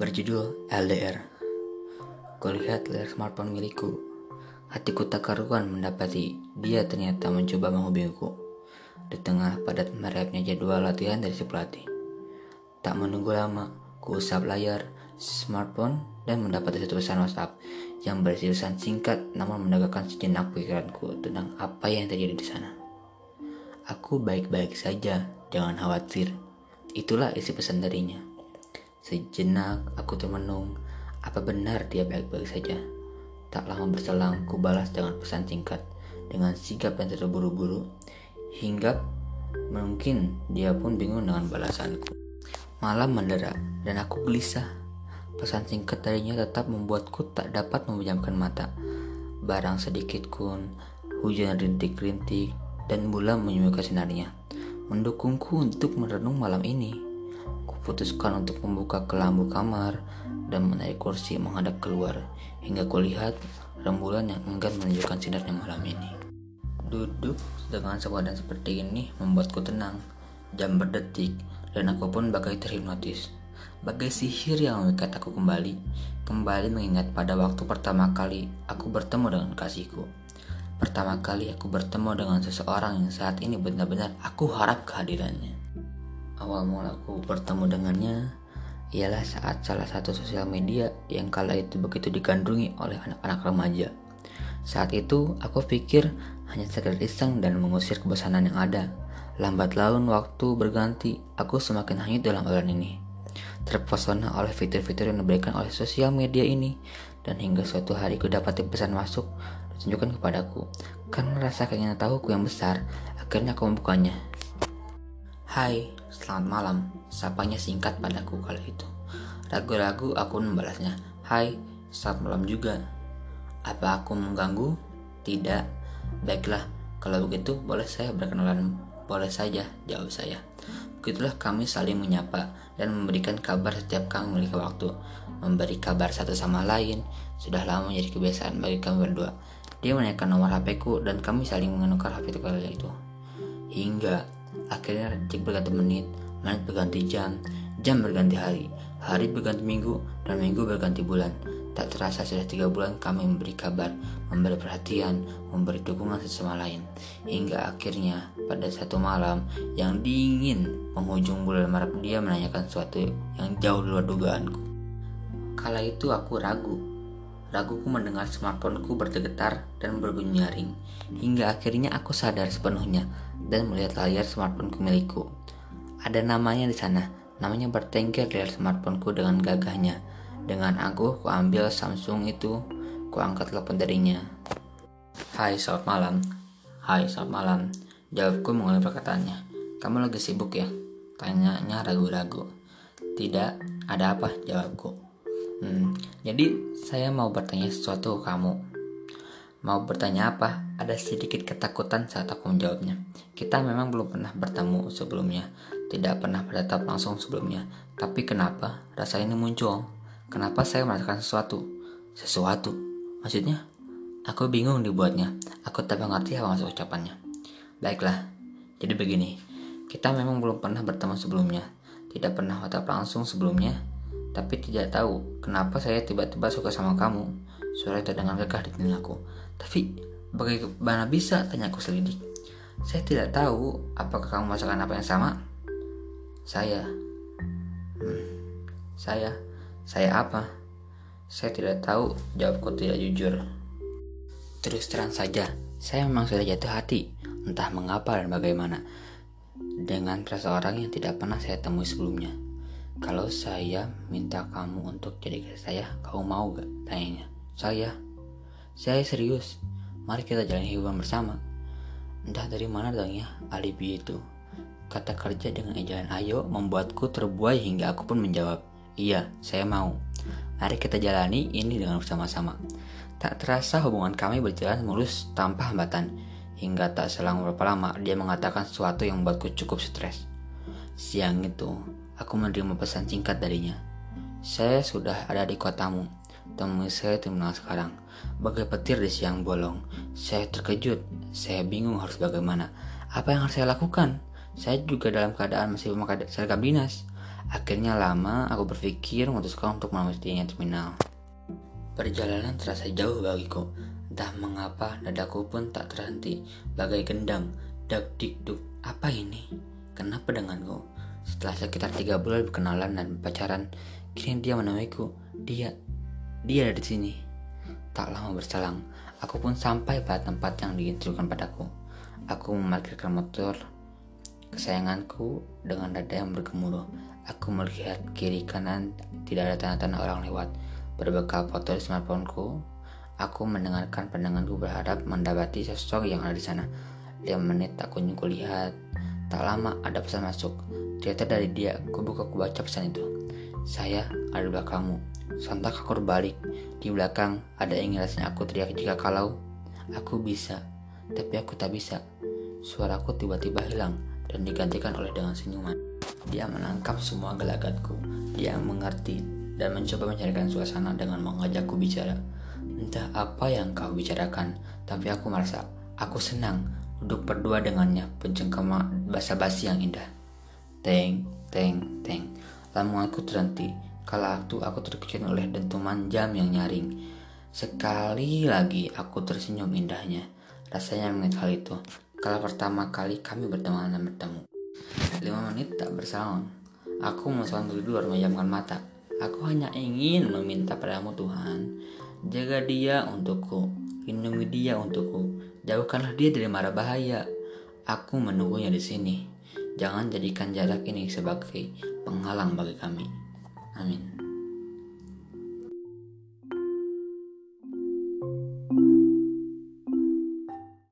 berjudul LDR. Kulihat layar smartphone milikku. Hatiku tak karuan mendapati dia ternyata mencoba menghubungiku. Di tengah padat merepnya jadwal latihan dari si pelatih. Tak menunggu lama, ku usap layar smartphone dan mendapat satu pesan WhatsApp yang berisi pesan singkat namun menegakkan sejenak pikiranku tentang apa yang terjadi di sana. Aku baik-baik saja, jangan khawatir. Itulah isi pesan darinya. Sejenak aku termenung, apa benar dia baik-baik saja? Tak lama berselang, ku balas dengan pesan singkat, dengan sigap yang terburu-buru, hingga mungkin dia pun bingung dengan balasanku. Malam mendera, dan aku gelisah. Pesan singkat darinya tetap membuatku tak dapat memejamkan mata. Barang sedikit pun, hujan rintik-rintik, dan bulan menyembuhkan sinarnya. Mendukungku untuk merenung malam ini. Kuputuskan untuk membuka kelambu kamar dan menarik kursi menghadap keluar hingga kulihat rembulan yang enggan menunjukkan sinarnya malam ini. Duduk dengan sepadan seperti ini membuatku tenang. Jam berdetik dan aku pun bagai terhipnotis. Bagai sihir yang mengikat aku kembali, kembali mengingat pada waktu pertama kali aku bertemu dengan kasihku. Pertama kali aku bertemu dengan seseorang yang saat ini benar-benar aku harap kehadirannya. Awal mula aku bertemu dengannya ialah saat salah satu sosial media yang kala itu begitu digandrungi oleh anak-anak remaja. Saat itu aku pikir hanya sekedar iseng dan mengusir kebosanan yang ada. Lambat laun waktu berganti, aku semakin hanyut dalam aliran ini. Terpesona oleh fitur-fitur yang diberikan oleh sosial media ini dan hingga suatu hari ku dapati pesan masuk ditunjukkan kepadaku. Karena rasa keinginan tahuku yang besar, akhirnya aku membukanya. Hai, selamat malam. Sapanya singkat padaku kali itu. Ragu-ragu aku membalasnya. Hai, selamat malam juga. Apa aku mengganggu? Tidak. Baiklah, kalau begitu boleh saya berkenalan. Boleh saja, jawab saya. Begitulah kami saling menyapa dan memberikan kabar setiap kami memiliki waktu. Memberi kabar satu sama lain sudah lama menjadi kebiasaan bagi kami berdua. Dia menanyakan nomor HP ku dan kami saling menukar HP itu. Hingga Akhirnya detik berganti menit, menit berganti jam, jam berganti hari, hari berganti minggu, dan minggu berganti bulan. Tak terasa sudah tiga bulan kami memberi kabar, memberi perhatian, memberi dukungan sesama lain. Hingga akhirnya pada satu malam yang dingin penghujung bulan Maret dia menanyakan sesuatu yang jauh luar dugaanku. Kala itu aku ragu. Raguku mendengar smartphoneku bergetar dan berbunyi nyaring. Hingga akhirnya aku sadar sepenuhnya dan melihat layar smartphone milikku. Ada namanya di sana, namanya bertengger di layar smartphoneku dengan gagahnya. Dengan aku, ku ambil Samsung itu, ku angkat telepon darinya. Hai, selamat malam. Hai, selamat malam. Jawabku mengulangi perkataannya. Kamu lagi sibuk ya? Tanyanya ragu-ragu. Tidak, ada apa? Jawabku. Hmm, jadi saya mau bertanya sesuatu ke kamu. Mau bertanya apa? Ada sedikit ketakutan saat aku menjawabnya. Kita memang belum pernah bertemu sebelumnya, tidak pernah bertatap langsung sebelumnya. Tapi kenapa rasa ini muncul? Kenapa saya merasakan sesuatu? Sesuatu? Maksudnya? Aku bingung dibuatnya. Aku tak mengerti apa maksud ucapannya. Baiklah, jadi begini. Kita memang belum pernah bertemu sebelumnya. Tidak pernah tatap langsung sebelumnya. Tapi tidak tahu kenapa saya tiba-tiba suka sama kamu. Suara terdengar gagah di telingaku. Tapi Bagaimana bisa? Tanya aku selidik. Saya tidak tahu apakah kamu merasakan apa yang sama. Saya. Hmm, saya. Saya apa? Saya tidak tahu. Jawabku tidak jujur. Terus terang saja, saya memang sudah jatuh hati. Entah mengapa dan bagaimana. Dengan seseorang yang tidak pernah saya temui sebelumnya. Kalau saya minta kamu untuk jadi saya, kamu mau gak? Tanyanya. Saya. Saya serius. Mari kita jalani hubungan bersama. Entah dari mana datangnya alibi itu. Kata kerja dengan ejaan ayo membuatku terbuai hingga aku pun menjawab, iya, saya mau. Mari kita jalani ini dengan bersama-sama. Tak terasa hubungan kami berjalan mulus tanpa hambatan. Hingga tak selang beberapa lama dia mengatakan sesuatu yang membuatku cukup stres. Siang itu, aku menerima pesan singkat darinya. Saya sudah ada di kotamu. Temui saya terminal sekarang. Bagai petir di siang bolong. Saya terkejut. Saya bingung harus bagaimana. Apa yang harus saya lakukan? Saya juga dalam keadaan masih memakai seragam dinas. Akhirnya lama aku berpikir memutuskan untuk melewatinya terminal. Perjalanan terasa jauh bagiku. Entah mengapa dadaku pun tak terhenti, bagai gendang. Dak dik duk, apa ini? Kenapa denganku? Setelah sekitar tiga bulan berkenalan dan pacaran, kini dia menemuiku. Dia, dia ada di sini. Tak lama berselang, aku pun sampai pada tempat yang diinstruksikan padaku. Aku memarkirkan motor kesayanganku dengan dada yang bergemuruh. Aku melihat kiri kanan tidak ada tanda-tanda orang lewat. Berbekal foto di smartphoneku, aku mendengarkan pandanganku berharap mendapati sosok yang ada di sana. Lima menit tak kunjung kulihat. Tak lama ada pesan masuk. Ternyata dari dia, aku buka aku pesan itu. Saya ada di belakangmu. Sontak aku berbalik. Di belakang ada ingin rasanya aku teriak jika kalau aku bisa, tapi aku tak bisa. Suaraku tiba-tiba hilang dan digantikan oleh dengan senyuman. Dia menangkap semua gelagatku. Dia mengerti dan mencoba mencarikan suasana dengan mengajakku bicara. Entah apa yang kau bicarakan, tapi aku merasa aku senang duduk berdua dengannya, pencengkama basa-basi yang indah. Teng, teng, teng. Lamunganku terhenti. Kala itu aku terkejut oleh dentuman jam yang nyaring. Sekali lagi aku tersenyum indahnya. Rasanya mengingat hal itu. Kala pertama kali kami bertemu dan bertemu. Lima menit tak berselang. Aku memutuskan untuk tidur menjamkan mata. Aku hanya ingin meminta padamu Tuhan. Jaga dia untukku. Lindungi dia untukku. Jauhkanlah dia dari mara bahaya. Aku menunggunya di sini. Jangan jadikan jarak ini sebagai penghalang bagi kami. Amin.